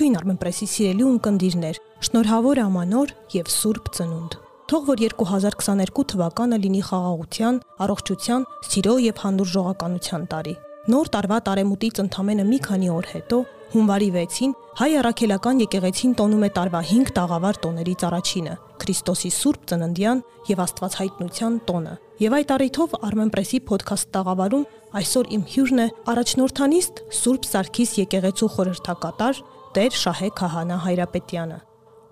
Ողջույն Armenpress-ի սիրելի ունկնդիրներ։ Շնորհավոր ամանոր եւ Սուրբ Ծնունդ։ Թող որ 2022 թվականը լինի խաղաղության, առողջության, սիրո եւ հանդուրժողականության տարի։ Նոր տարվա տարեմուտից ընդամենը մի քանի օր հետո Հունվարի 6-ին հայ առաքելական եկեղեցին տոնում է տարվա 5 տաղավար տոներից առաջինը՝ Քրիստոսի Սուրբ Ծննդյան եւ Աստվածհայտնության տոնը։ Եվ այդ առիթով Armenpress-ի ոդքասթ տաղավարում այսօր իմ հյուրն է առաջնորդանիստ Սուրբ Սարգիս եկեղեցու խորհրդակատար Տեր Շահե Քահանա Հայրապետյանը։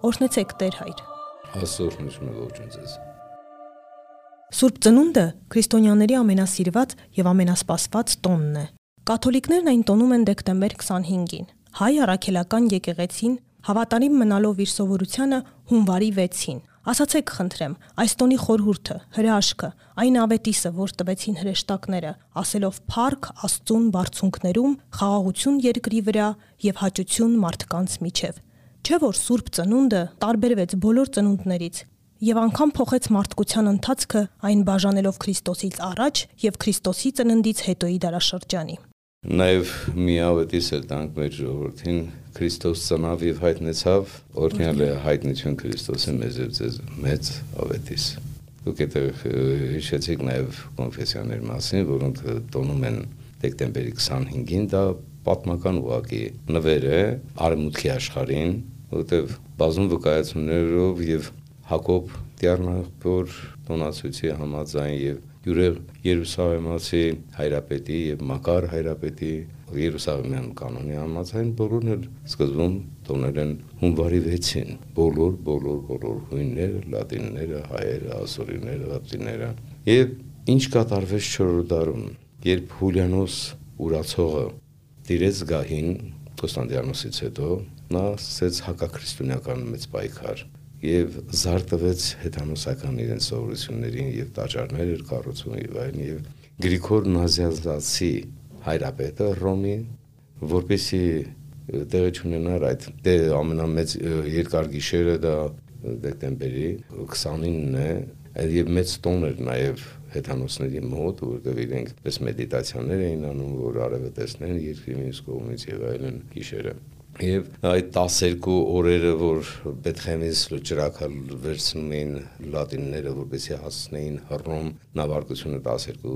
Օրհնեցեք Տեր հայր։ Աստծո նշում ողջուն ձեզ։ Սուրբ Ծնունդը քրիստոնյաների ամենասիրված եւ ամենասպասված տոնն է։ Կաթոլիկներն այն տոնում են դեկտեմբեր 25-ին։ Հայ առաքելական եկեղեցին հավատարիմ մնալով իր սովորությանը հունվարի 6-ին։ Ասացեք խնդրեմ, այս տոնի խորհուրդը, հրաշքը, այն ավետիսը, որ տվեցին հրեշտակները, ասելով փառք Աստծուն բարձունքներում, խաղաղություն երկրի վրա եւ հաճություն մարդկանց միջև։ Չէ որ Սուրբ Ծնունդը տարբերվեց բոլոր ծնունդներից եւ անգամ փոխեց մարդկության ընթացքը այն բաժանելով Քրիստոսից առաջ եւ Քրիստոսի ծննդից հետոյի դարաշրջանի։ Նաև մի ավետիս էլ տանք մեր ժողովրդին Քրիստոս ծնավ եւ հայտնեցավ, օրհնյալ է հայտնություն Քրիստոսի մեզ եւ ձեզ մեծ ավետիս։ Դուք այդտեղ հիշեցիք նաև կոնֆեսիաների մասին, որոնք տոնում են դեկտեմբերի 25-ին, դա պատմական ուղակի նվեր է արմուտքի աշխարհին, որտեղ բազում վկայություններով եւ Հակոբ Տիառնախոր տոնացույցի համաձայն եւ յուրեղ Երուսաղեմացի հայրապետի եւ Մակար հայրապետի Երուսաղեմյան կանոնի համաձայն բոլորն էլ սկզբում տոնել են հունվարի 6-ին բոլոր բոլոր բոլոր հույնները լատինները հայերը ասորիները լատինները եւ ինչ կատարվեց 4-րդ դարում երբ Հուլիանոս ուրացողը դիրեց գահին Կոստանդիանոսից հետո նա սկսեց հակաքրիստոնեական մեծ պայքար եւ զարտվեց հեթանոսական իրեն սովորություններին եւ տաճարներ էր կառուցում եւ այլն եւ Գրիգոր Նազիազդացի հայրապետը Ռոմի որպեսի տեղի ունենար այդ դե ամենամեծ երկար գիշերը դա դեկտեմբերի 29-ն է եւ մեծ տոն էր նաեւ հեթանոսների մոտ, որտեղ իրենք պես մեդիտացիաներ էին անում, որ արևը տեսնեն երկրի մյուս կողմից եւ այլն գիշերը Եվ այդ 12 օրերը, որ Բեթխեմից լճրակը վերցնում էին լատինները, որպեսզի հասնեին Հռոմ, նավարկությունը 12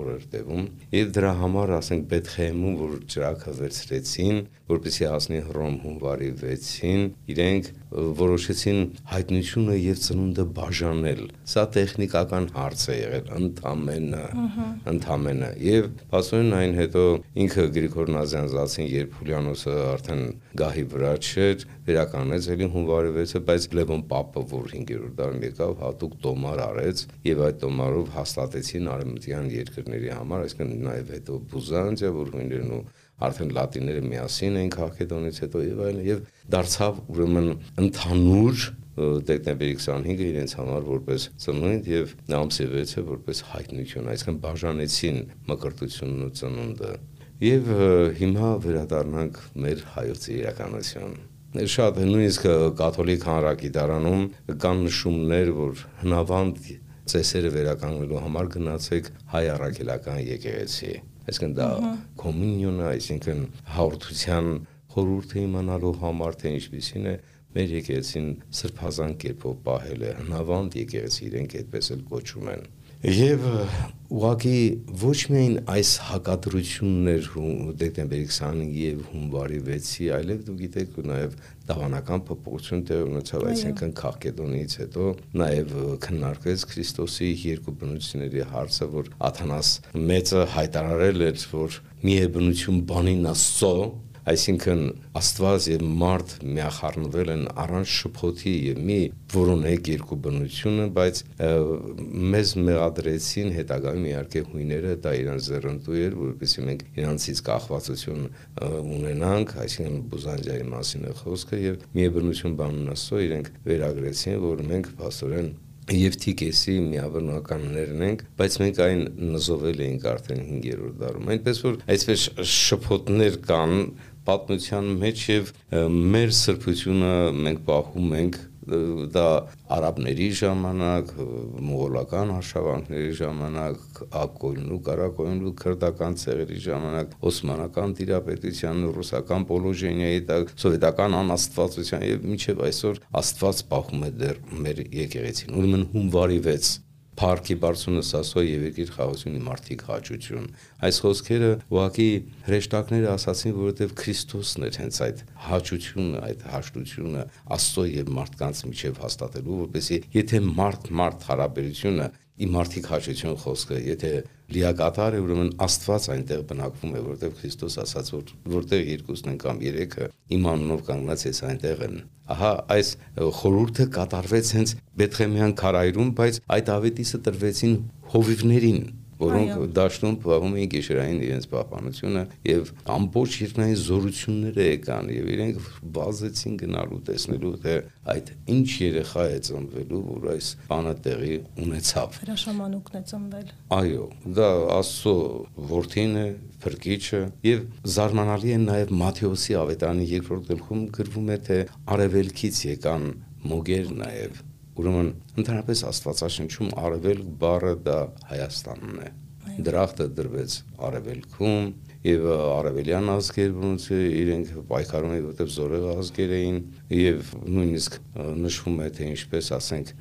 օրեր տևում, եւ դրա համար, ասենք Բեթխեմում, որ ճրակը վերցրեցին, որպեսզի հասնի Հռոմ հունվարի 6-ին, իրենք որոշեցին հայտնությունը եւ ծնունդը բաժանել։ Սա տեխնիկական հարց է եղել ընդամենը, ընդամենը։ Եվ փաստորեն այն հետո ինքը Գրիգոր Նազանզացին, երբ Հուլիանոսը արդեն գահի վրա չէր, վերականեց ելի հունվարի 6-ը, բայց Լևոն Պապը, որ 5-րդ դարում եկավ, հատուկ տոմար արեց եւ այդ տոմարով հաստատեցին արեմտյան երկրների համար, այսինքն նաեւ հետո Բուզանդիա, որ հույներն ու արդեն լատինները միասին էին Քաղեդոնից հետո եւ այլն եւ դարձավ ուրեմն ընդհանուր դեկտեմբերի 25-ը իրենց համար որպես ծնունդ եւ ամսի 6-ը որպես հայտնություն, այսինքն բաժանեցին մկրտությունն ու ծնունդը։ Եվ հիմա վերադառնանք մեր հայոց իրականություն շատ նույնիսկ կաթոլիկ հանրագիտարանում կան նշումներ, որ հնավանդ ծեսերը վերականգնելու համար գնացեք հայ առաքելական եկեղեցի այսինքն դա կոմունիոնը, այսինքն հաղորդության խորհուրդը իմանալու համար թե ինչպեսին է մեր եկեղեցին սրբազան կերպով պահել է հնավանդ եկեղեցի իրենք այդպես էլ կոչում են Եվ ուղղակի ոչ միայն այս հակադրություններ դեկտեմբերի 25-ի եւ հունվարի 6-ի, այլև դու գիտեք նաեւ դավանական փոփոխություն տեղ ունեցավ, այսինքն Քաղկեդոնից հետո նաեւ քննարկվեց Քրիստոսի երկու բնությունների հարցը, որ Աթանաս մեծը հայտարարել էր, որ մի է բնություն բանին Աստծո, Այսինքն Աստված եւ մարդ միախառնվել են առանց շփոթի եւ մի որոնեք երկու բնությունը, բայց մեզ մեղադրեցին հետագայում իհարկե հույները դա իրանց զերընտու էր, որովհետեւ մենք իրանցից կախվածություն ունենանք, այսինքն Բուզանդիայի մասին է խոսքը եւ մի բնություն բանուն Աստծո իրենք վերագրեցին, որ մենք փաստորեն եւ թիկեսի միավորնականներն ենք, բայց մենք այն նզովել էինք արդեն 5-րդ դարում։ Այնպես որ այսպես շփոթներ կան պատմության մեջ եւ մեր սրբությունը մենք պահում ենք դա արաբների ժամանակ, մողոլական արշավանքների ժամանակ, ակոյնու, կարակոյնու քրդական ցեղերի ժամանակ, օսմանական տիրապետության, ռուսական պոլոժենիայի տակ, սովետական անաստվածության եւ մինչեւ այսօր Աստված պահում է դեռ մեր եկեղեցին։ Ուրեմն հունվարի 6 Փարքի բարձունը սասո եւ երկիր խաղացունի մարդիկ հաճություն։ Այս խոսքերը ուղակի հրեշտակները ասացին, որովհետեւ Քրիստոսն էր հենց այդ հաճությունը, այդ հաշտությունը Աստծո եւ մարդկանց միջև հաստատելու, որպեսզի եթե մարդ-մարդ հարաբերությունը իմ մարդիկ հաճություն խոսքը, եթե լիակատար է, ուրեմն Աստված այնտեղ բնակվում է, որտեղ Քրիստոս ասաց, որ որտեղ երկուսն են կամ երեքը իմ անունով կանգնած ես այնտեղ են։ Ահա այս խորհուրդը կատարվեց հենց Բեթխեմյան քարայրում, բայց այդ ավետիսը տրվեցին հովիվներին, որոնք դաշտում պահում էին գիշերային իրենց պահպանությունը եւ ամբողջ երկնային զորությունները եկան եւ իրենք բազեցին գնալու տեսնելու թե այդ ինչ երեխա է ծնվելու որ այս բանը տեղի ունեցավ հրաշամանուկն է ծնվել այո դա աստծո որդին է փրկիչը եւ զարմանալի է նաեւ Մատթեոսի ավետարանի երկրորդ գլխում գրվում է թե արևելքից եկան մոգեր նաեւ Ուրեմն ընդհանրապես Աստվածաշնչում արևել բառը դա Հայաստանն է։ Դրախտը դրվեց արևելքում, եւ արևելյան ազգեր ոնց իրենք պայքարում էին որտեղ զորեղ ազգեր էին եւ նույնիսկ նշվում է թե ինչպես ասենք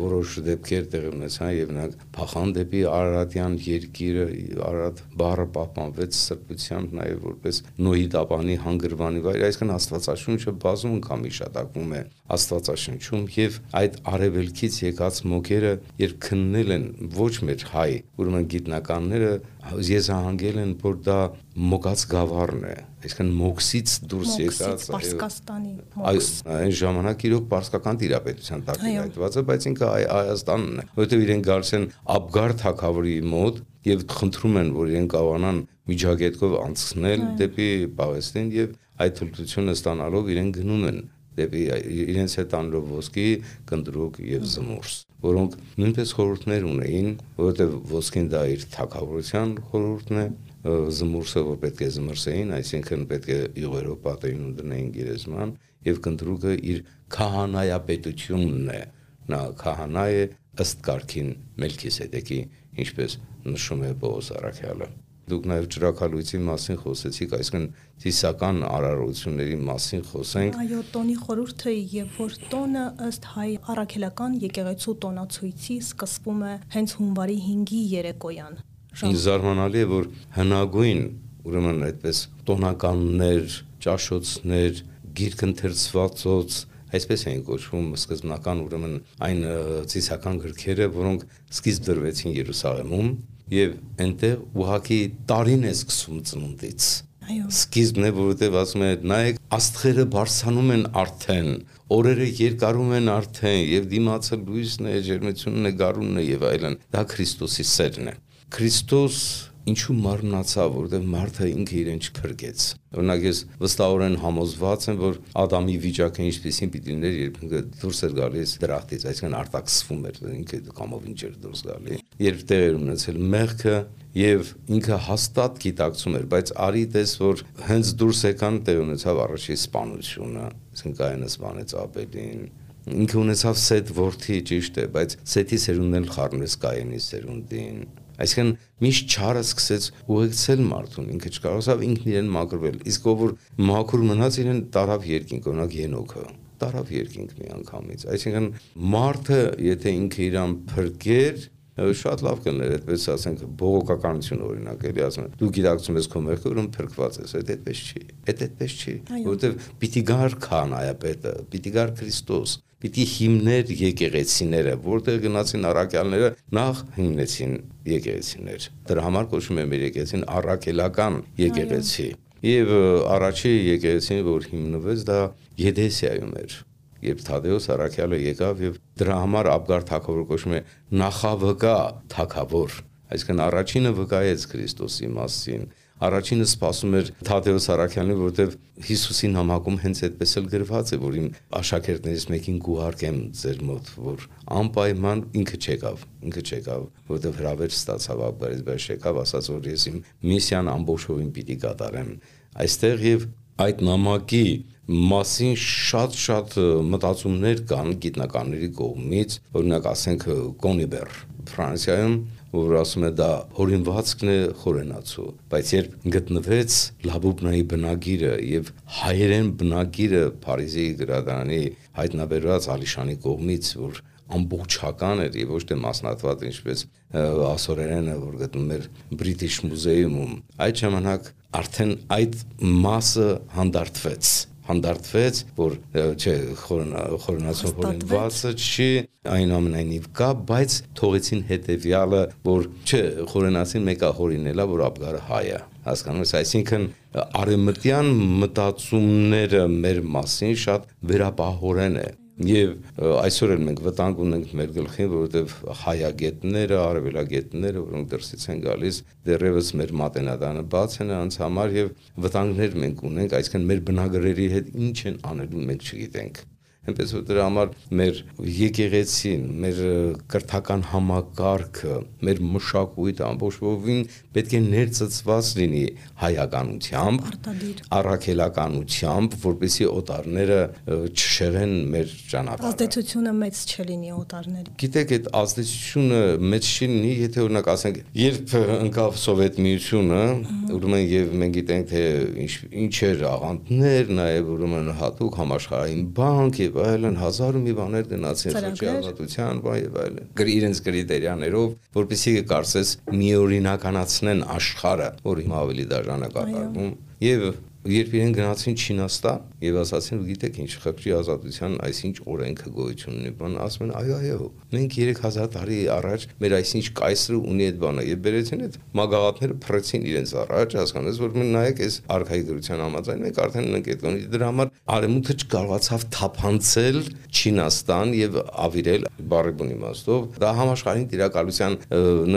որոշ դեպքեր տեղի ունեցան եւ նրանք փախան դեպի Արարատյան երկիրը Արարատ բառը պահպանվեց սրբությամբ նաեւ որպես Նոյի տապանի հանգրվանի վայր այսինքն Աստվածաշունչը բազում անգամ իշտակվում է Աստվածաշնչում եւ այդ արևելքից եկած մոգերը երբ քննել են ոչ մեր հայ ուրեմն գիտնականները եզահանգել են որ դա մոգած գավառն է այսինքն մոքսից դուրս եկած Պարսկաստանի մոքս այն ժամանակ իրոք պարսկական տիրապետության տակ է այդված է բայց ինքը Հայաստանն է որովհետեւ իրեն գալիս են Աբգար թակավորի մոտ եւ խնդրում են որ իրեն կարողանան միջագետքով անցնել դեպի Պաղեստին եւ այդ թույլտվությունը ստանալով իրեն գնում են դեպի իրենց հետ անելով ոսկի, կնդրուկ եւ զմուրս, որոնք նույնպես խորհուրդներ ունեին, որովհետեւ ոսկին դա իր թակավորության խորհուրդն է, զմուրսը որ պետք է զմրսեին, այսինքն պետք է յուղերով պատերին ու դնեին գերեզման եւ կնդրուկը իր քահանայապետությունն է։ Նա քահանա է ըստ կարգին Մելքիսեդեկի, ինչպես նշում է Պողոս Արաքյալը դուք նաև ճրակալույցի մասին խոսեցիք, այսինքն ծիսական արարությունների մասին խոսենք։ Այո, տոնի խորհուրդը եւ որ տոնը ըստ հայ առաքելական եկեղեցու տոնացույցի սկսվում է հենց հունվարի 5-ի երեկոյան։ Ինձ զարմանալի է, որ հնագույն, ուրեմն այդպես տոնականներ, ճաշոցներ, գիրք ընթերցվածոց այսպես էին կոչվում սկզբնական ուրեմն այն ցիսական գրքերը, որոնք սկիզբ դրվեցին Երուսաղեմում եւ այնտեղ ուղակի տարին է սկսում ծնունդից Այո։ Սկիզբն է, որովհետև ասում է, նայեք, աստղերը բարձանում են արդեն, օրերը երկարում են արդեն եւ դիմացը լույսն է, ջերմությունն է, գարունն է եւ այլն։ Դա Քրիստոսի սերն է։ Քրիստոս ինչու մարմնացավ, որովհետև մարդը ինքը իրեն չփրկեց։ Օրինակ ես վստահորեն համոզված եմ, որ Ադամի վիճակը ինչպեսին պիտի լիներ, երբ ինքը դուրս էր գալիս դրախտից, այսինքն արտաքսվում էր, ինքը կամով ինչ էր դուրս գալի։ Երբ տեղ էր ունեցել մեղքը եւ ինքը հաստատ գիտակցում էր, բայց արի տես, որ հենց դուրս եկան տեղ ունեցավ առաջի սպանությունը, այսինքն Կայենը սպանեց Աբելին, ինքը ունեցավ Սեթ որդի ճիշտ է, բայց Սեթի սերունդն էլ խառնվեց Կայենի սերունդին Այսինքն միշտ չարը սկսեց ուղեկցել մարդուն, ինքը չկարողացավ ինքն իրեն մաքրվել։ Իսկ ով որ մաքուր մնաց իրեն տարավ երկինք, օրինակ Ենոքը տարավ երկինք մի անգամից։ Այսինքն մարդը, եթե ինքը իրան փրկեր, շատ լավ կներ, այդպես ասենք բողոքականություն օրինակ, էլի ասում են, դու գիտակցում ես քո մեղքը, ուրեմն փրկված ես, այդ այդպես չի։ Այդ այդպես չի, որովհետև պիտի գար քանայապետը, պիտի գար Քրիստոս, պիտի հիմներ եկեղեցիները, որտեղ գնացին առաքյալները, նախ հիմնեցին եկեղեցիներ։ Դրա համար կոչվում է մեր եկեղեցին առաքելական եկեղեցի։ Եվ առաջի եկեղեցին, որ հիմնվեց, դա Եդեսիայում էր երբ Թադեոս Արաքյալը եկավ եւ դրա համար Աբգար թակավոր կոչվում է նախավկա թակավոր, այսինքն առաջինը վկայեց Քրիստոսի մասին։ Առաջինը սпасում էր Թադեոս Արաքյանին, որովհետև Հիսուսին համակում հենց այդպես էլ գրված է, որ իմ աշակերտներից մեկին գուհարկեմ ձեր մոտ, որ անպայման ինքը չեկավ, ինքը չեկավ, որովհետև հրավեր ստացավ Աբգարից, բայց չեկավ, ասաց, որ ես իմ միսիան ամբողջովին պիտի կատարեմ։ Այստեղ եւ այդ նամակի մասին շատ-շատ մտածումներ կան գիտնականների կողմից, օրինակ ասենք Կոնիբեր Ֆրանսիայում որ ասում է դա հորինվածքն է խորենացու բայց երբ գտնվեց լաբուբնայի բնագիրը եւ հայերեն բնագիրը Փարիզի գրադարանի հայտնաբերված Ալիշանի կողմից որ ամբողջական էր եւ ոչ թե մասնատված ինչպես ասորերենը որ գտնում էր British Museum-ում այդ ժամանակ արդեն այդ մասը հանդարտվեց հանդարտվեց, որ չէ խորնացող հորինվածը չի այնուամենայնիվ կա, բայց թողեցին հետեւյալը, որ չէ խորենացին մեկը հորինելա, որ աբգարը հայ է հասկանում ես, այսինքն արեմտյան մտածումները մեր մասին շատ վերապահորեն է Եվ այսօր էլ մենք վտանգ ունենք մեր գլխին, որովհետև հայագետները, արևելագետները, որոնք դրսից են գալիս, դեռևս մեր մատենադանը բաց են անց համար եւ վտանգներ մենք ունենք, այսինքն մեր բնագրերի հետ ինչ են անելու մենք չգիտենք այնպես որ դրա համար մեր եկեղեցին, մեր կրթական համակարգը, մեր մշակույթը ամբողջ ովին պետք է ներծծված լինի հայականությամբ, առաքելականությամբ, որպեսի օտարները չշեղեն մեր ճանապարհը։ Ազդեցությունը մեծ չլինի օտարների։ Գիտեք, այդ ազդեցությունը մեծ չի լինի, եթե օրինակ ասենք, երբ ընկավ սովետ միությունը, ուրեմն եւ մենք գիտենք թե ինչ ինչ էր աղանդներ, նաեւ ուրեմն հատուկ համաշխարհային բանկ եւ այլն հազար ու մի բաներ գնացին սոցիալատության եւ այլն։ Գրի իրենց կրիտերիաներով, որպեսզի կարծես միօրինականացնեն աշխարհը, որ հիմա ավելի դաժան է կատարվում եւ երբ իրեն գնացին Չինաստան եւ ասացին գիտեք ինչ խղճի ազատության այսինչ օրենքը գոյություն ունի բան ասում են այո այո մենք 3000 տարի առաջ մեր այսինչ կայսրը ունի այդ բանը եւ բերեցին այդ մագաղատները փրեցին իրենց առաջ հասկանես որ մենք նայեք այս արխայի գրության համաձայն մենք արդեն ունենք այդ կոնի դրա համար արեմուտը չկարողացավ թափանցել Չինաստան եւ ավիրել բարի բուն իմաստով դա համաշխարհային տիրակալության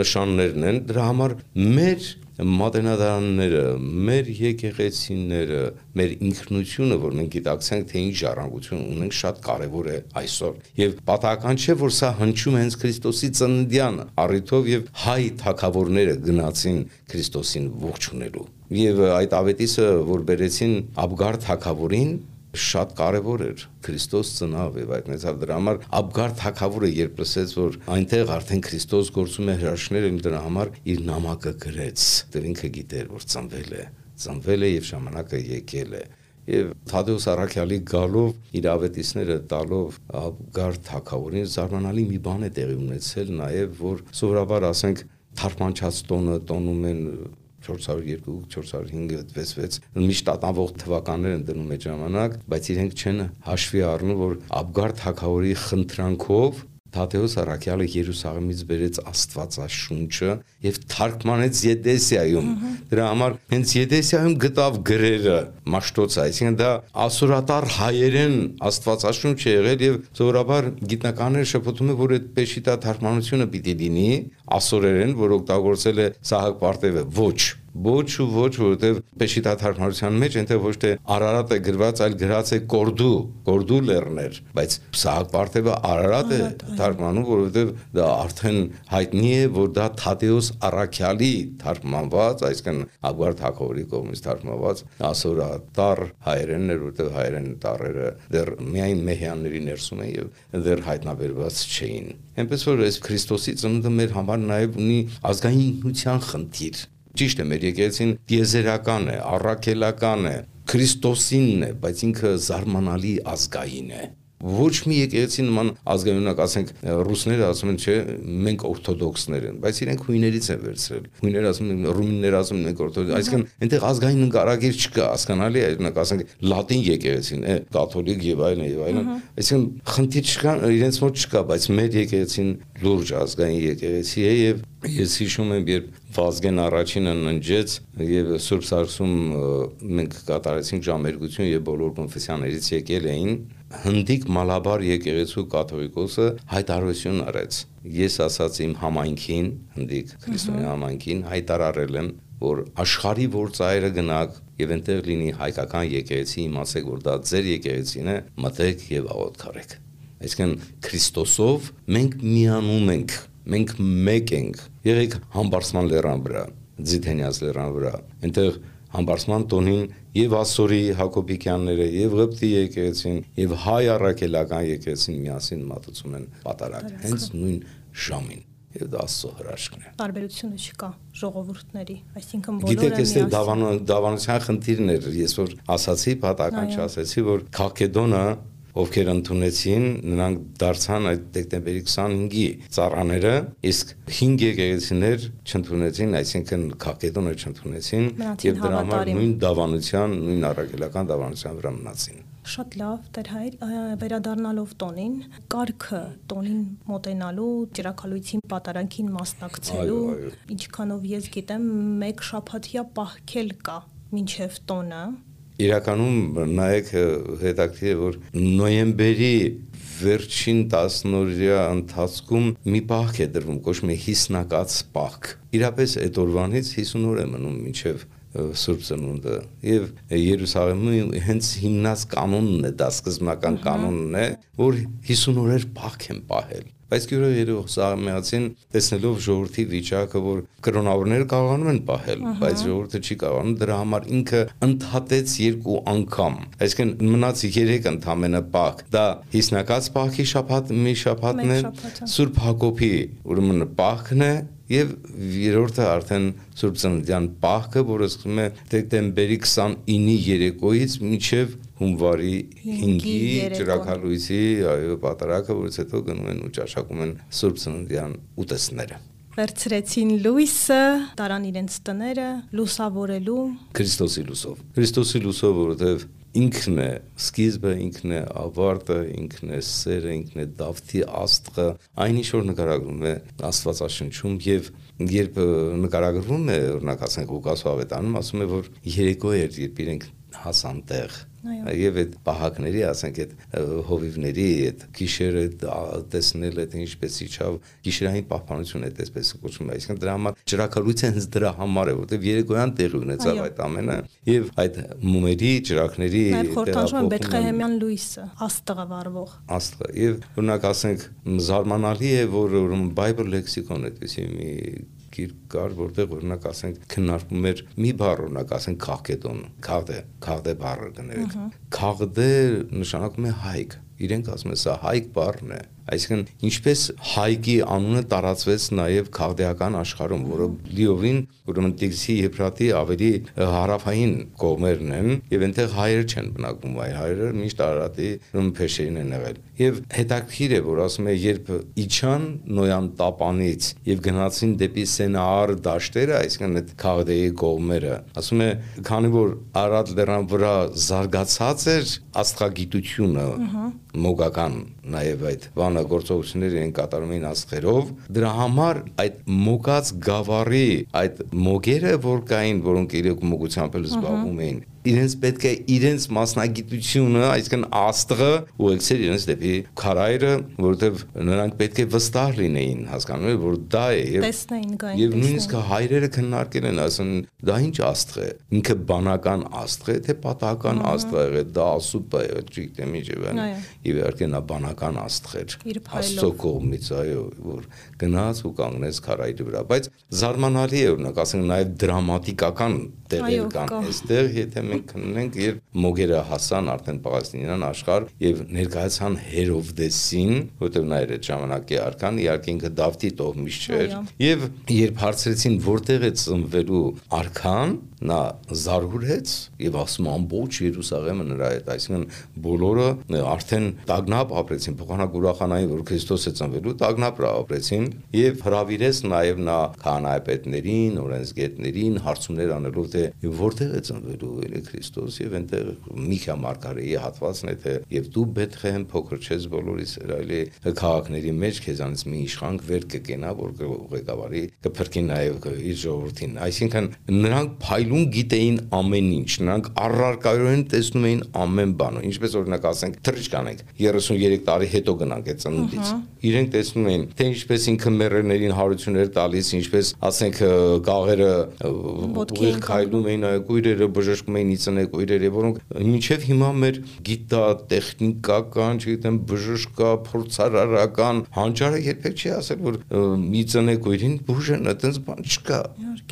նշաններն են դրա համար մեր մատենադարանները, մեր եկեղեցիները, մեր ինքնությունը, որ մենք գիտակցենք, թե ինչ ժառանգություն ունենք, շատ կարևոր է այսօր։ Եվ պատահական չէ, որ սա հնչում հենց Քրիստոսի ծննդյան առիթով եւ հայ թակավորները գնացին Քրիստոսին ողջունելու։ Եվ այդ ավետիսը, որ բերեցին Աբգար թակավորին, շատ կարևոր էր Քրիստոս ծնավ եւ այդ մեծավ դրա համար Աբգար թակավորը երբ լսեց որ այնտեղ արդեն Քրիստոս գործում է հրաշքներ ու դրա համար իր նամակը գրեց դեռ ինքը գիտեր որ ծնվել է ծնվել է եւ ժամանակը եկել է եւ Թադեոս Արաքյալի գալով իր ավետիսները տալով Աբգար թակավորին զարմանալի մի բան է տեղի ունեցել նաեւ որ սովորաբար ասենք թարմանչած տոնը տոնում են 402 405 6 միշտ ատանվող թվականներ են դնում այդ ժամանակ, բայց իրենք չեն հաշվի առնում, որ Աբգար թակավորի խնդրանքով Թադեոս Արաքյալը Երուսաղեմից բերեց Աստվածաշունչը եւ թարգմանեց Եդեսիայում։ Դրա համար հենց Եդեսիայում գտավ գրերը Մաշտոց, այսինքն դա ասորատար հայերեն Աստվածաշունչ է եղել եւ զորաբար գիտնականները շփոթում են, որ այդ Պեշիտա թարգմանությունը պիտի լինի ասորերեն, որ օգտագործել է Սահակ Պարտևը։ Ոչ, ոչ ու ոչ, որովհետև Պեշիտա թարգմանության մեջ այնտեղ ոչ թե Արարատ է գրված, այլ գրած է Կորդու, Կորդու լեռներ, բայց Սահակ Պարտևը Արարատ է թարգմանում, որովհետև դա արդեն հայտնի է, որ դա Թադեոս Արաքյալի թարգմանված, այսինքն Ագվար Թակովի կողմից թարգմանված ասորատար հայերենն էր, որովհետև հայերեն տառերը դեռ միայն մեհյանների ներսում են եւ դեռ հայտնաբերված չէին։ Այնպես որ այս Քրիստոսի ծնունդը մեր համար նաև ունի ազգային ինքնության խնդիր Ճիշտ է, մեր եկեղեցին դիեզերական է, առաքելական է, Քրիստոսինն է, բայց ինքը զարմանալի ազգային է ոչ մի եկեղեցի նման ազգայնակ ասենք ռուսները ասում են չէ մենք օրթոդոքսներ են բայց իրենք հույներից են վերցրել հույները ասում են ռումինները ասում են մենք օրթոդոքս այսինքն այնտեղ ազգային նկարագիր չկա հասկանալի է օրինակ ասենք լատին եկեղեցին է կաթոլիկ եւ այլն եւ այլն այսինքն խնդիր չկա իրենց մոտ չկա բայց մեր եկեղեցին լուրջ ազգային եկեղեցի է եւ ես հիշում եմ երբ Վազգեն առաջինը ննջեց եւ Սուրբ Սարսում մենք կատարեցինք ժամերգություն եւ բոլոր կոնֆեսիաներից եկել էին հնդիկ մալաբար եկեղեցու կաթողիկոսը հայտարարություն արեց ես ասած իմ համայնքին հնդիկ քրիստոնյա համայնքին հայտարարել եմ որ աշխարի որ ծայրը գնաք եւ այնտեղ լինի հայկական եկեղեցի իմացեք որ դա ձեր եկեղեցին է մտեք եւ աղոթք արեք այսինքն Քրիստոսով մենք միանում ենք մենք մեկ ենք եղեք համբարձման լեռան վրա ձիթենյաց լեռան վրա այնտեղ համբարձման տոնին եւ Ասորի Հակոբիկյանները եւ Ղպտի եկեղեցին եւ հայ առաքելական եկեղեցին միասին մատուցում են պատարակ հենց նույն ժամին եւ դա աստծո հրաշքն է։ Տարբերությունը չկա ժողովուրդների, այսինքն բոլորը Գիտեք, այստեղ դավանության խնդիրն էր, ես որ ասացի, պատական չասեցի, որ Քալկեդոնը ովքեր ընդունեցին, նրանք դարձան այդ դեկտեմբերի 25-ի ծառաները, իսկ 5 եկեղեցիներ չընդունեցին, այսինքն Քակեդոնը չընդունեցին եւ դրա համար նույն դավանության, նույն առաքելական դավանության վրա մնացին։ Շատ լավ, Տեր հայր, վերադառնալով տոնին, կարգը տոնին մոտենալու, ջրակալույցին պատարանքին մասնակցելու, ինչքանով ես գիտեմ, մեկ շաբաթյա պահքել կա մինչև տոնը, Իրականում նայեք հետաքրքիր է որ նոյեմբերի վերջին 10 օրյա ընթացքում մի պահք է դրվում, կոչվում է հիսնակած պահք։ Իրապես այդ օրվանից 50 օր է մնում մինչև Սուրբ Ծնունդը եւ Երուսաղեմում հենց հիմնած կանոնն է, դա սկզբնական կանոնն է, որ 50 օրեր պահք են պահել Բայց գյուրը երող սաղմեացին տեսնելով ժողովրդի վիճակը, որ կրոնավորները կարողանում են պահել, բայց ժողովուրդը չի կարողանում, դրա համար ինքը ընդհատեց երկու անգամ։ Այսինքն մնաց 3 ընդամենը պահ։ Դա հիսնակած պահքի շաբաթ մի շաբաթն է, Սուրբ Հակոբի ուրեմն պահքն է եւ երրորդը արդեն Սուրբ Ծննդյան պահքը, որը սկսում է դեկտեմբերի 29-ի երեկոյից մինչեւ հունվարի 5-ի ջրակալույցի, այո, պատարակը, որից հետո գնում են ու ճաշակում են Սուրբ Ծննդյան ուտեստները վերցրեցին լույսը, տարան իրենց տները, լուսավորելու Քրիստոսի լուսով։ Քրիստոսի լուսով, որովհետև ինքն է սկիզբը, ինքն է ավարտը, ինքն է սերը, ինքն է Դավթի աստղը, այն ինչ որ նկարագրում է Աստվածաշնչում եւ երբ նկարագրվում է օրինակ ասենք Ղուկաս Ավետանում ասում է որ երեկո էր երբ իրենք հասան տեղ Եվ այդ պահակների, ասենք այդ հովիվների այդ գիշերը տեսնել այդ ինչպես իջավ գիշերային պահպանություն է այսպես կոչվում այսինքն դրա համար ջրակալույցը հենց դրա համար է, որտեղ երեկոյան տեղի ունեցավ այդ ամենը եւ այդ մումերի խորտանջում են Բեթխեհեմյան լույսը, աստղը վառվող։ Աստղը եւ օրինակ ասենք զարմանալի է, որ Bible lexicon այդպեսի մի գիրք կար, որտեղ օրինակ ասենք քննարկում էր մի բառ, օրինակ ասենք քաղկետոն, քաղդե, քաղդե բառը կներեք։ Քաղդե նշանակում է հայք։ Իրենք ասում են սա հայք բառն է Այսինքն ինչպես հայկի անունը տարածվեց նաև քաղդեական աշխարհում, որը լիովին ուրեմն Տիգրիսի Եփրատի ավելի հարավային կողմերն են եւ այնտեղ հայեր չեն բնակվում, այլ հայերը միշտ Արարատի փեշերին են եղել։ Եվ հետաքրիր է, որ ասում է, երբ իջան Նոյան տապանից եւ գնացին դեպի Սենար դաշտերը, այսինքն այդ քաղդեի կողմերը, ասում է, քանի որ Արարատ լեռան վրա զարգացած էր աստղագիտությունը, մոգական նաև այդ բանագործողությունները են կատարում էին աստղերով դրա համար այդ մոգած գավառի այդ մոգերը որ կային որոնք իրոք մոգությամբ էլ զբաղվում էին իրենց պետք է իրենց մասնագիտությունը, այսինքն աստղը ուղեկցել իրենց դեպի քարայրը, որովհետև նրանք պետք է վստահ լինեին, հասկանում եք, որ դա է եւ տեսնեին գային։ Եվ նույնիսկ հայրերը քննարկել են, ասեն, դա ինչ աստղ է։ Ինքը բանական աստղ է, թե պատահական աստղ է, դա ասուպ է, չգիտեմ ինչ է։ Եվ իհարկե նա բանական աստղ էր։ Աստծո կողմից, այո, որ գնաց ու կանգնեց քարայրի վրա, բայց զարմանալի է օրինակ, ասենք նաև դրամատիկական տեղեր կան այստեղ, եթե մենք քննենք, երբ մոգերը հասան արդեն Պաղեստինյան աշխարհ եւ ներկայացան Հերովդեսին, որտեղ նա էր այդ ժամանակի արքան, իհարկե ինքը Դավթի տոհմից չէր, եւ երբ հարցրեցին որտեղ է ծնվելու արքան, նա զարհուրեց եւ ասում ամբողջ Երուսաղեմը նրա հետ, այսինքն բոլորը արդեն տագնապ ապրեցին, փոխանակ ուրախանային, որ Քրիստոս է ծնվելու, տագնապ ապրեցին եւ հravirեց նաեւ նա քահանայապետներին, օրենսգետներին հարցումներ անելով թե որտեղ է ծնվելու ելի Քրիստոս եւ այնտեղ Միքիա Մարգարեի հատվածն է թե եւ դու Բեթխեհեմ փոքր չես բոլորից այլի քաղաքների մեջ քեզանից մի իշխանք վեր կկենա որ ղեկավարի կփրկի նաեւ իր ժողովրդին այսինքն նրանք փայլուն գիտեին ամեն ինչ նրանք առարկայորեն տեսնում էին ամեն բանը ինչպես օրինակ ասենք թռիչք անենք 33 տարի հետո գնանք այդ ծնունդից իրենք տեսնում էին թե ինչպես ինքը մերերներին հարություններ տալիս ինչպես ասենք գաղերը ուղիղ քայլում էին այ կույրերը բժշկում էին իծնե կույրերը որոնք մինչև հիմա մեր գիտա տեխնիկական չգիտեմ բժշկա փորձարարական հանճարը երբեք չի ասել որ մի ծնե կույրին բուժեն այտենց բան չկա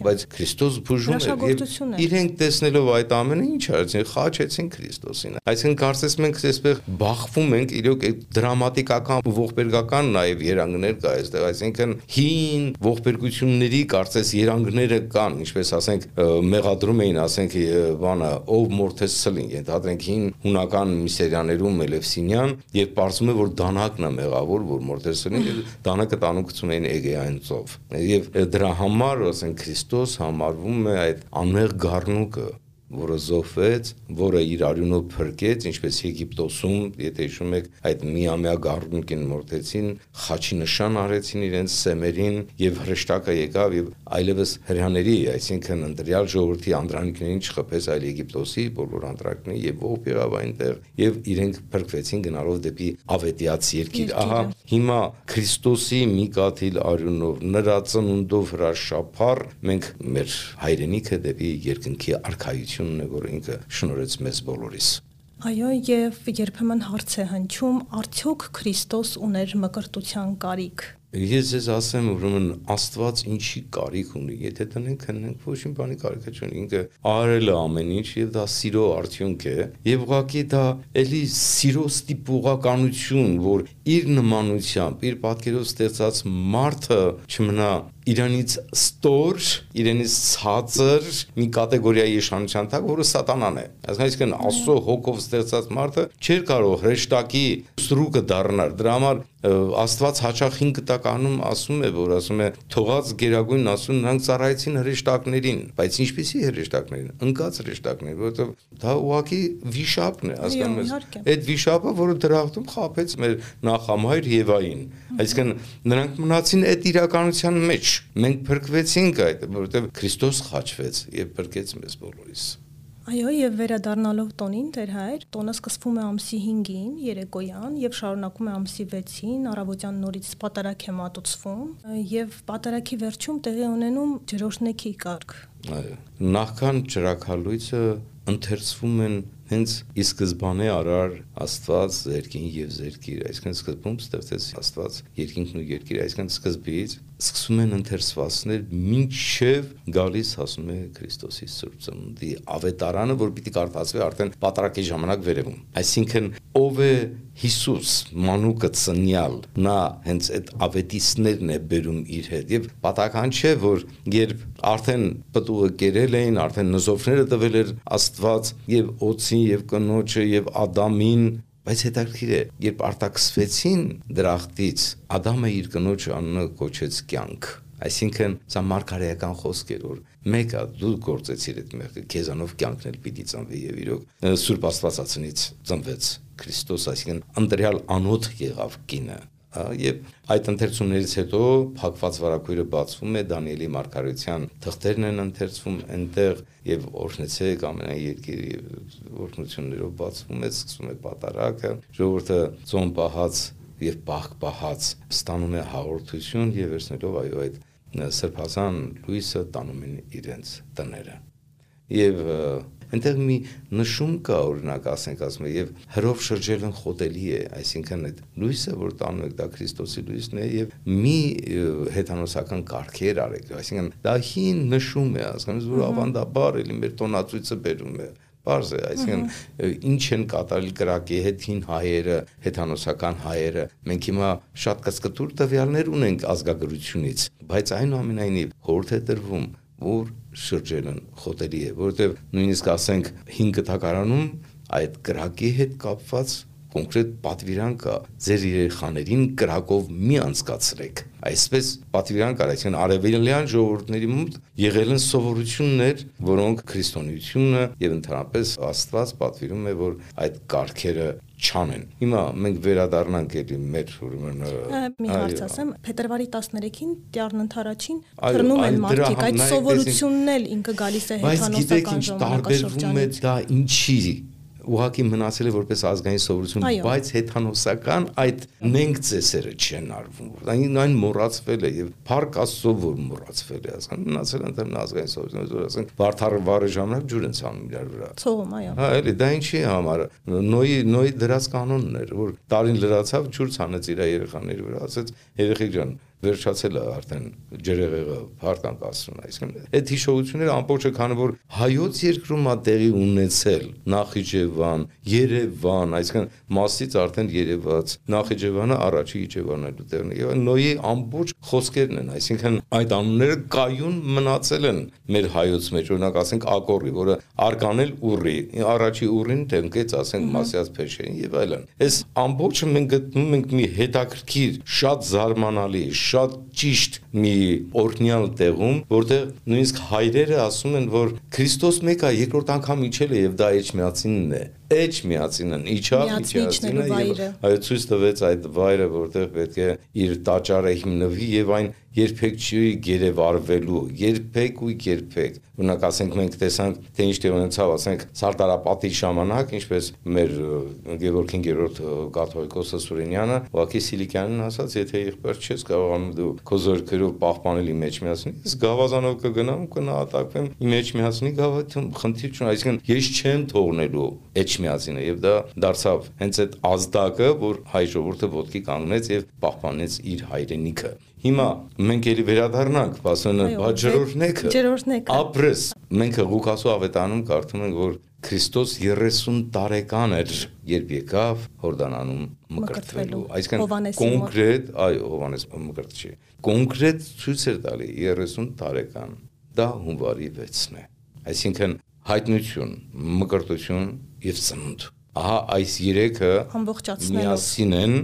բայց Քրիստոս բուժում էր եւ ճշմարտություն է։ Իրենք տեսնելով այդ ամենը ինչ արեցին, խաչեցին Քրիստոսին։ Այսինքն կարծես մենք այսպես բախվում ենք իրոք այդ դրամատիկական ողբերգական նաև երանգներ կա այստեղ, այսինքն հին ողբերգությունների կարծես երանգները կան, ինչպես ասենք մեղադրում էին, ասենք բանը ով մորթես ցլին, ենթադրենք հին հունական միսերիաներում Մելևսինյան եւ պարզում է որ դանակն է մեղավոր, որ մորթես ցլին, դանակը տանում գցում էին Էգեայից ծով։ Եվ դրա համար, ասենք Քրիստոս համարվում է այդ անմեղ գառնուկը, որը զոհվեց, որը իր արյունով փրկեց, ինչպես Եգիպտոսում, եթե հիշում եք, այդ միամյա գարունկին մորտեցին, խաչի նշան արեցին իրենց սեմերին եւ հրեշտակը եկավ եւ այլևս հрьяաների, այսինքն ընդրյալ ժողովրդի անդրանիկներին չխփեց այլ Եգիպտոսի բոլոր անդրանքնի եւ ով եղավ այնտեղ եւ իրենք փրկվեցին գնալով դեպի ավետիաց երկիր։ Ահա հիմա Քրիստոսի մի կաթիլ արյունով նրա ծնունդով հրաշափառ մենք մեր հայրենիքը դեպի երկնքի արքայություն հնչյունն է, որ ինքը շնորհեց մեզ բոլորիս։ Այո, եւ երբեմն հարց է հնչում, արդյոք Քրիստոս ուներ մկրտության կարիք։ Ես ես ասեմ, ուրեմն Աստված ինչի կարիք ունի, եթե տնենք քննենք, ոչ մի բանի կարիք չունի, ինքը արել է ամեն ինչ եւ դա սիրո արդյունք է, եւ ուղղակի դա էլի սիրո ստիպողականություն, որ իր նմանությամբ, իր պատկերով ստեղծած մարդը չմնա իրանից ստոր, իրենից ցածր մի կատեգորիայի իշխանության տակ, որը սատանան է։ Այսինքն Աստծո հոգով ստեղծած մարդը չէր կարող հրեշտակի սրուկը դառնալ։ Դրա համար Աստված հաճախ 5 կտականում ասում է, որ ասում է թողած գերագույն ասում նրանք ծառայեցին հրեշտակներին, բայց ինչպեսի հրեշտակներին, ընկած հրեշտակներ, որովհետև դա ուղակի վիշապն է, հասկանում ես։ Այդ վիշապը, որը դրախտում խափեց մեր նախամայր Եվային, այսինքն նրանք մնացին այդ իրականության մեջ։ Մենք փրկվեցինք այդ, որովհետև Քրիստոս խաչվեց եւ փրկեց մեզ բոլորիս։ Այո, եւ վերադառնալով տոնին, Տեր հայր, տոնը սկսվում է ամսի 5-ին, երեկոյան եւ շարունակում է ամսի 6-ին, առավոտյան նորից պատարակ է մատուցվում եւ պատարակի վերջում տեղի ունենում ջրոշնեքի կարգ։ Այո, նախքան ջրակալույցը ընթերցվում են հենց ի սկզբանե արար Աստված երկին եւ երկիր, այսինքն սկզբում ստեղծեց Աստված երկինքն ու երկիրը, այսինքն սկզբից սկսում են ընթերցվածներ մինչև գալիս հասնում է Քրիստոսի Սուրբ Ծնունդի ավետարանը, որ պիտի կարդացվի արդեն պատարակի ժամանակ վերևում։ Այսինքն ով է Հիսուս մանուկը ծնյալ նա հենց այդ ավետիսներն է բերում իր հետ եւ պատահական չէ որ երբ արդեն պտուղը կերել էին արդեն նզովները տվել էր Աստված եւ օծին եւ կնոջը եւ Ադամին Բայց հետաքրքիր է, երբ արտաքսվեցին դրախտից, Ադամը իր կնոջ անունը կոչեց կյանք։ Այսինքն, սա մարգարեական խոսք էր, որ մեկը դու գործեցիր այդ մեղքը, քեզանով կյանքն էլ պիտի ծնվի եւ իրոք Սուրբ Աստվածածնից ծնվեց Քրիստոս, այսինքն ընտրյալ անոթ եղավ կինը եւ այդ ընթերցումներից հետո փակված վարակույրը բացվում է Դանիելի մարգարեության թղթերն են ընթերցվում այնտեղ եւ օրհնեցեք եւ օրհնություններով բացվում է սկսում է պատարակը ժողովուրդը ծոմ պահած եւ բախ պահած ստանում է հաղորդություն եւ վերցնելով այո այդ սրբազան լույսը տանում են իրենց տները եւ այնտեղ մի նշում կա օրինակ ասենք ասում է եւ հրով շրջելն խոտելի է այսինքն այդ լույսը որ տանում եք դա Քրիստոսի լույսն է եւ մի հեթանոսական կարգեր արեք այսինքն դա հին նշում է ասում որ ավանդաբար էլի մեր տոնացույցը բերում է Պարզ է, այսինքն ինչ են կատարել կրակի հետ հին հայերը, հեթանոսական հայերը։ Մենք հիմա շատ կսկտուր տվյալներ ունենք ազգագրությունից, բայց այնուամենայնիվ խորհուրդ է տրվում, որ շրջելն խոտելի է, որովհետև նույնիսկ ասենք 5 կտակարանում այդ կրակի հետ կապված կոնկրետ պատվիրան կա ձեր երեխաներին կրակով մի անցկացրեք այսպես պատվիրան կար այսինքն արևելյան ժողովուրդների մոտ եղել են սովորություններ որոնք քրիստոնեությունը եւ ընդհանրապես աստված պատվիրում է որ այդ կարգերը չանեն։ Հիմա մենք վերադառնանք էլի մեր ուրեմն մի հարց ասեմ, փետրվարի 13-ին Տյառն ընթարաչին թռնում են մարդիկ, այդ սովորությունն էլ ինքը գալիս է հեթանոսական ժամանակաշրջանից։ Բայց գիտեք ինչ տարբերվում է դա ինչի ուղակի մնացել է որպես ազգային սովորություն, բայց հեթանոսական այդ նենք ծեսերը չեն արվում։ Այն այն մոռացվել է եւ Փարք Աստծո որ մոռացվել է, ասեն մնացել ընդհանուր ազգային սովորություն, որ ասեն Վարդարը վարը ժամանակ ջուր են ցանում իրար վրա։ Ցողում, այո։ Հա, էլի դա ինչի համար։ Նոյի նոյի դրած կանոնն էր, որ տարին լրացավ ջուր ցանեց իր երեխաների վրա, ասեց երեխեք ջան, վերջացել է արդեն ջրեղեղը հարկանք ասում, այսինքն այդ հիշողությունները ամբողջը քանի որ հայոց երկրում է տեղի ունեցել Նախիջևան, Երևան, այսինքն մասից արդեն երևաց Նախիջևանը առաջի Իջևանելու տեղն է եւ նոյի ամբողջ խոսքերն են, այսինքն այդ անունները կայուն մնացել են մեր հայոց մեջ, օրինակ ասենք Ակորի, որը արկանել ուռի, առաջի ուռին տնկեց, ասենք Մասյաց Փեշերին եւ այլն։ Այս ամբողջը մենք գտնում ենք մի հետաքրքիր, շատ զարմանալի, շատ ճիշտ մի օրնյալ տեղում, որտեղ նույնիսկ հայրերը ասում են, որ Քրիստոս մեկ է երկրորդ անգամ իջել է եւ դա Էջմիածինն է էջ միացինն իջավ իջածինը եւ այո ցույց տվեց այդ վայրը որտեղ պետք է իր տաճարը հիմնվի եւ այն երբեք չի գերեվարվելու երբեք ու երբեք օրինակ ասենք մենք տեսանք թե ինչ տեղ ունեցավ ասենք սարտարապատի ժամանակ ինչպես մեր Գևորգ 5-րդ կաթողիկոսը Սուրենյանը ուղակի Սիլիկյանին ասաց եթե եղբայր չես կարողանում դու քո զորքերով պահպանել իմ մեջ միացնի ես գավազանով կգնամ կնահատակվեմ մեջ միացնի գավաթում խնդիր չունի այսինքն ես չեմ թողնելու էջ միածինը եւ դա դարձավ հենց այդ ազդակը, որ հայ ժողովուրդը ոտքի կանգնեց եւ պահպանեց իր հայրենիքը։ Հիմա մենք ելի վերադառնանք, ասեն բաժրորնեկը։ Ջրորնեկը։ Ապրես։ Մենք Ղուկասու ավետանում կարդում ենք, որ Քրիստոս 30 տարեկան էր, երբ եկավ Հորդանանում մկրտվելու։ Այսինքն կոնկրետ, այո, Հովանես մկրտչի։ Կոնկրետ ցույց էր տալի 30 տարեկան։ Դա հունվարի 6-ն է։ Այսինքն հայտնություն, մկրտություն եւ ծնունդ։ Ահա այս երեքը միասին են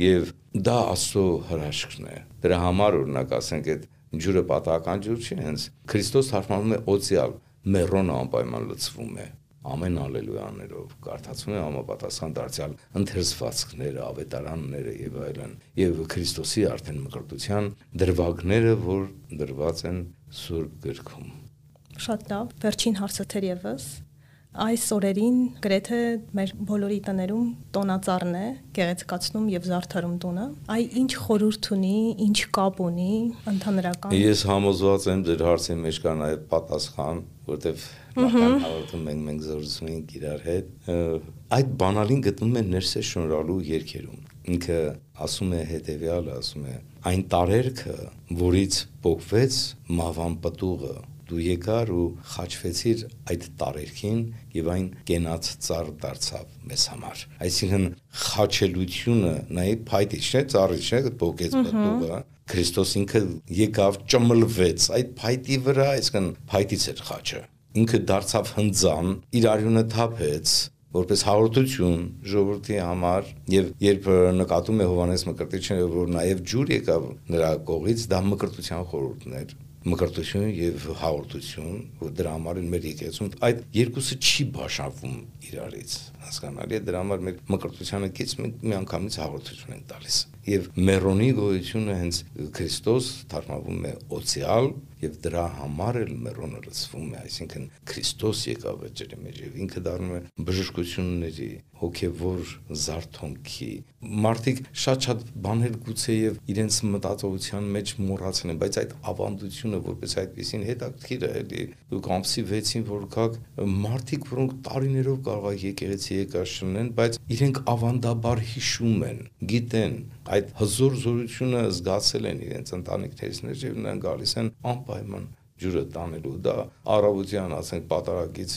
եւ դա աստծո հրաշքն է։ Դրա համար օրինակ ասենք այդ ջուրը պատահական ջուր չի, հենց Քրիստոս թարգմանում է օցիալ, մերոնը անպայման լցվում է ամեն ալելույաներով կարդացում է համապատասխան դարձյալ ընթերցվածքները, ավետարանները եւ այլն եւ Քրիստոսի արդեն մկրտության դրվագները, որ դրված են Սուրբ գրքում։ Շատ լավ, վերջին հարցը թերևս Այս օրերին գրեթե մեր բոլորի տներում տոնածառն է, գեղեցկացնում եւ զարդարում տունը։ Այ ինչ խորհուրդ ունի, ինչ կապ ունի ընդհանրական։ Ես համոզված եմ ձեր հարցի մեջ կա նաեւ պատասխան, որտեվ նախքան հաղորդում մենք մենք զորացնում ենք իրար հետ։ Այդ բանալին գտնում են ներսե շնորհալու երկերում։ Ինքը ասում է հետեւյալը, ասում է. այն տարերքը, որից փոխվեց մավան պտուղը դու եկար ու խաչվեցիր այդ տարերքին եւ այն կենաց ծառ դարձավ մեզ համար այսինքն խաչելությունը նայ փայտի չէ ծառի չէ փոկեց պատուղը Քրիստոս ինքը եկավ ճմլվեց այդ փայտի վրա այսինքն փայտից էր խաչը ինքը դարձավ հնձան իր արյունը թափեց որպես հաղորդություն ժողովրդի համար եւ երբ նկատում է Հովանես Մկրտիչը որ նաեւ ջուր եկավ նրա կողից դա մկրտության խորհուրդն էր մկրտություն եւ հաղորդություն, որ դրա համար մեր եկեղեցում այդ երկուսը չի բաժանվում իրարից հասկանալի է դրա համար մեր մկրտությանը կից մենք միանգամից հաղորդություն ենք տալիս եւ մերոնի գոյությունը հենց Քրիստոս թարգմանվում է օցիալ եւ դրա համար էլ մերոնը լցվում է այսինքն Քրիստոս եկավ է ջրի մեջ եւ ինքը դառնում է բժշկությունների հոգեվոր զարթոնքի մարդիկ շատ-շատ բաներ գուցե եւ իրենց մտածողության մեջ մոռացել են բայց այդ ավանդությունը որպես այդպեսին հետաքրքիր է էլի դուք ամսի 6-ին որ գաք մարդիկ որոնք տարիներով կարող եկեղեցի եկած շնեն բայց իրենք ավանդաբար հիշում են գիտեն այդ հզոր զորությունը զգացել են իրենց ընտանիքներից եւ նրանք գալիս են անպայման ջուրը տանելու դա առավոտյան ասենք պատարագից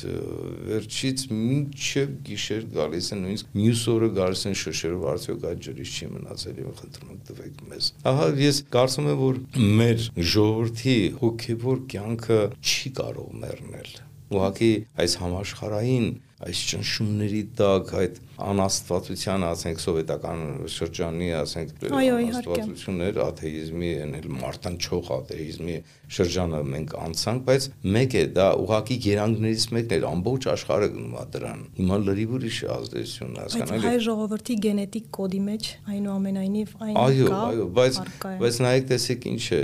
վերջից մինչև գիշեր գալիս են նույնիսկ մյուս օրը գալիս են շշերով արդյոք այդ ջրից չի մնացել եւ խնդրում եք տվեք մեզ ահա ես կարծում եմ որ մեր ժողովրդի հոգեվոր կյանքը չի կարող մեռնել ուղղակի այս համաշխարային այս ճնշումների տակ այդ անաստվածության, ասենք սովետական շրջանի, ասենք անաստվածություններ, աթեիզմի, այլ մարտնչող աթեիզմի շրջանը մենք անցանք, բայց մեկ է դա ուղակի երանգներից մեկն էր, ամբողջ աշխարհը գնում է դրան։ Հիմա լրիվ ուրիշ ազդեցություն հասկանալի։ Բայց հայ ժողովրդի գենետիկ կոդի մեջ այնուամենայնիվ այն կա։ Այո, այո, բայց բայց նայեք տեսեք ինչ է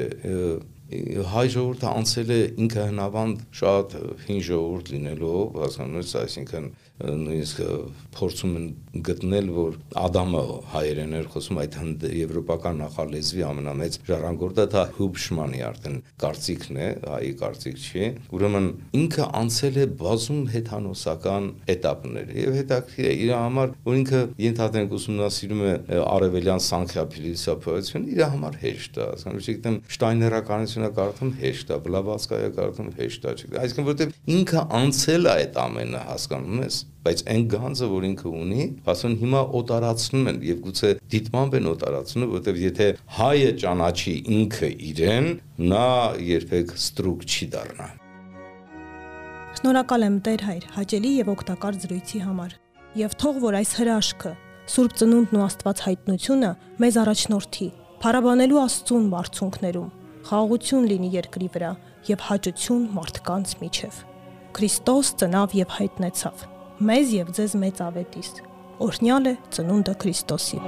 հայ ժողովուրդը անցել է ինքը հնավանդ շատ հին ժողովուրդ լինելով, հասկանու՞մ, այսինքն նույնիսկ փորձում են գտնել, որ Ադամը հայերեն էր խոսում այդ հնդ եվրոպական նախալեզվի ամենամեծ ժառանգորդը դա Հուբշմանի արդեն կարծիքն է, հայի կարծիք չի։ Ուրեմն ինքը անցել է բազում հեթանոսական этаպներ եւ հետաքրքիր է իր համար, որ ինքը ենթադրենք ուսումնասիրում է արևելյան սանկյապիլիսապայություն, իր համար հեշտ է, ասեմ, չգիտեմ, Շտայներականությունը կարդում հեշտ է, Բլաբասկայը կարդում հեշտ է, չգիտեմ։ Այսինքն որովհետեւ ինքը անցել է այդ ամենը, հասկանում ես, բայց այն գանձը, որ ինքը ունի, ասեն հիմա օտարացնում են եւ գուցե դիտմամբ են օտարացնում, որովհետեւ եթե հայը ճանաչի ինքը իրեն, նա երբեք ստրուկ չի դառնա։ Շնորհակալ եմ Տեր հայր, հաճելի եւ օգտակար զրույցի համար։ Եվ թող որ այս հրաշքը, Սուրբ Ծնունդն ու Աստված հայտնությունը մեզ առաջնորդի, փառաբանելու Աստծուն բարձունքներում, խաղաղություն լինի երկրի վրա եւ հաճություն մարդկանց միջև։ Քրիստոս ծնավ եւ հայտնեցավ մեզ եւ ձեզ մեծ ավետիս։ Օրհնյալ է ծնունդը Քրիստոսի։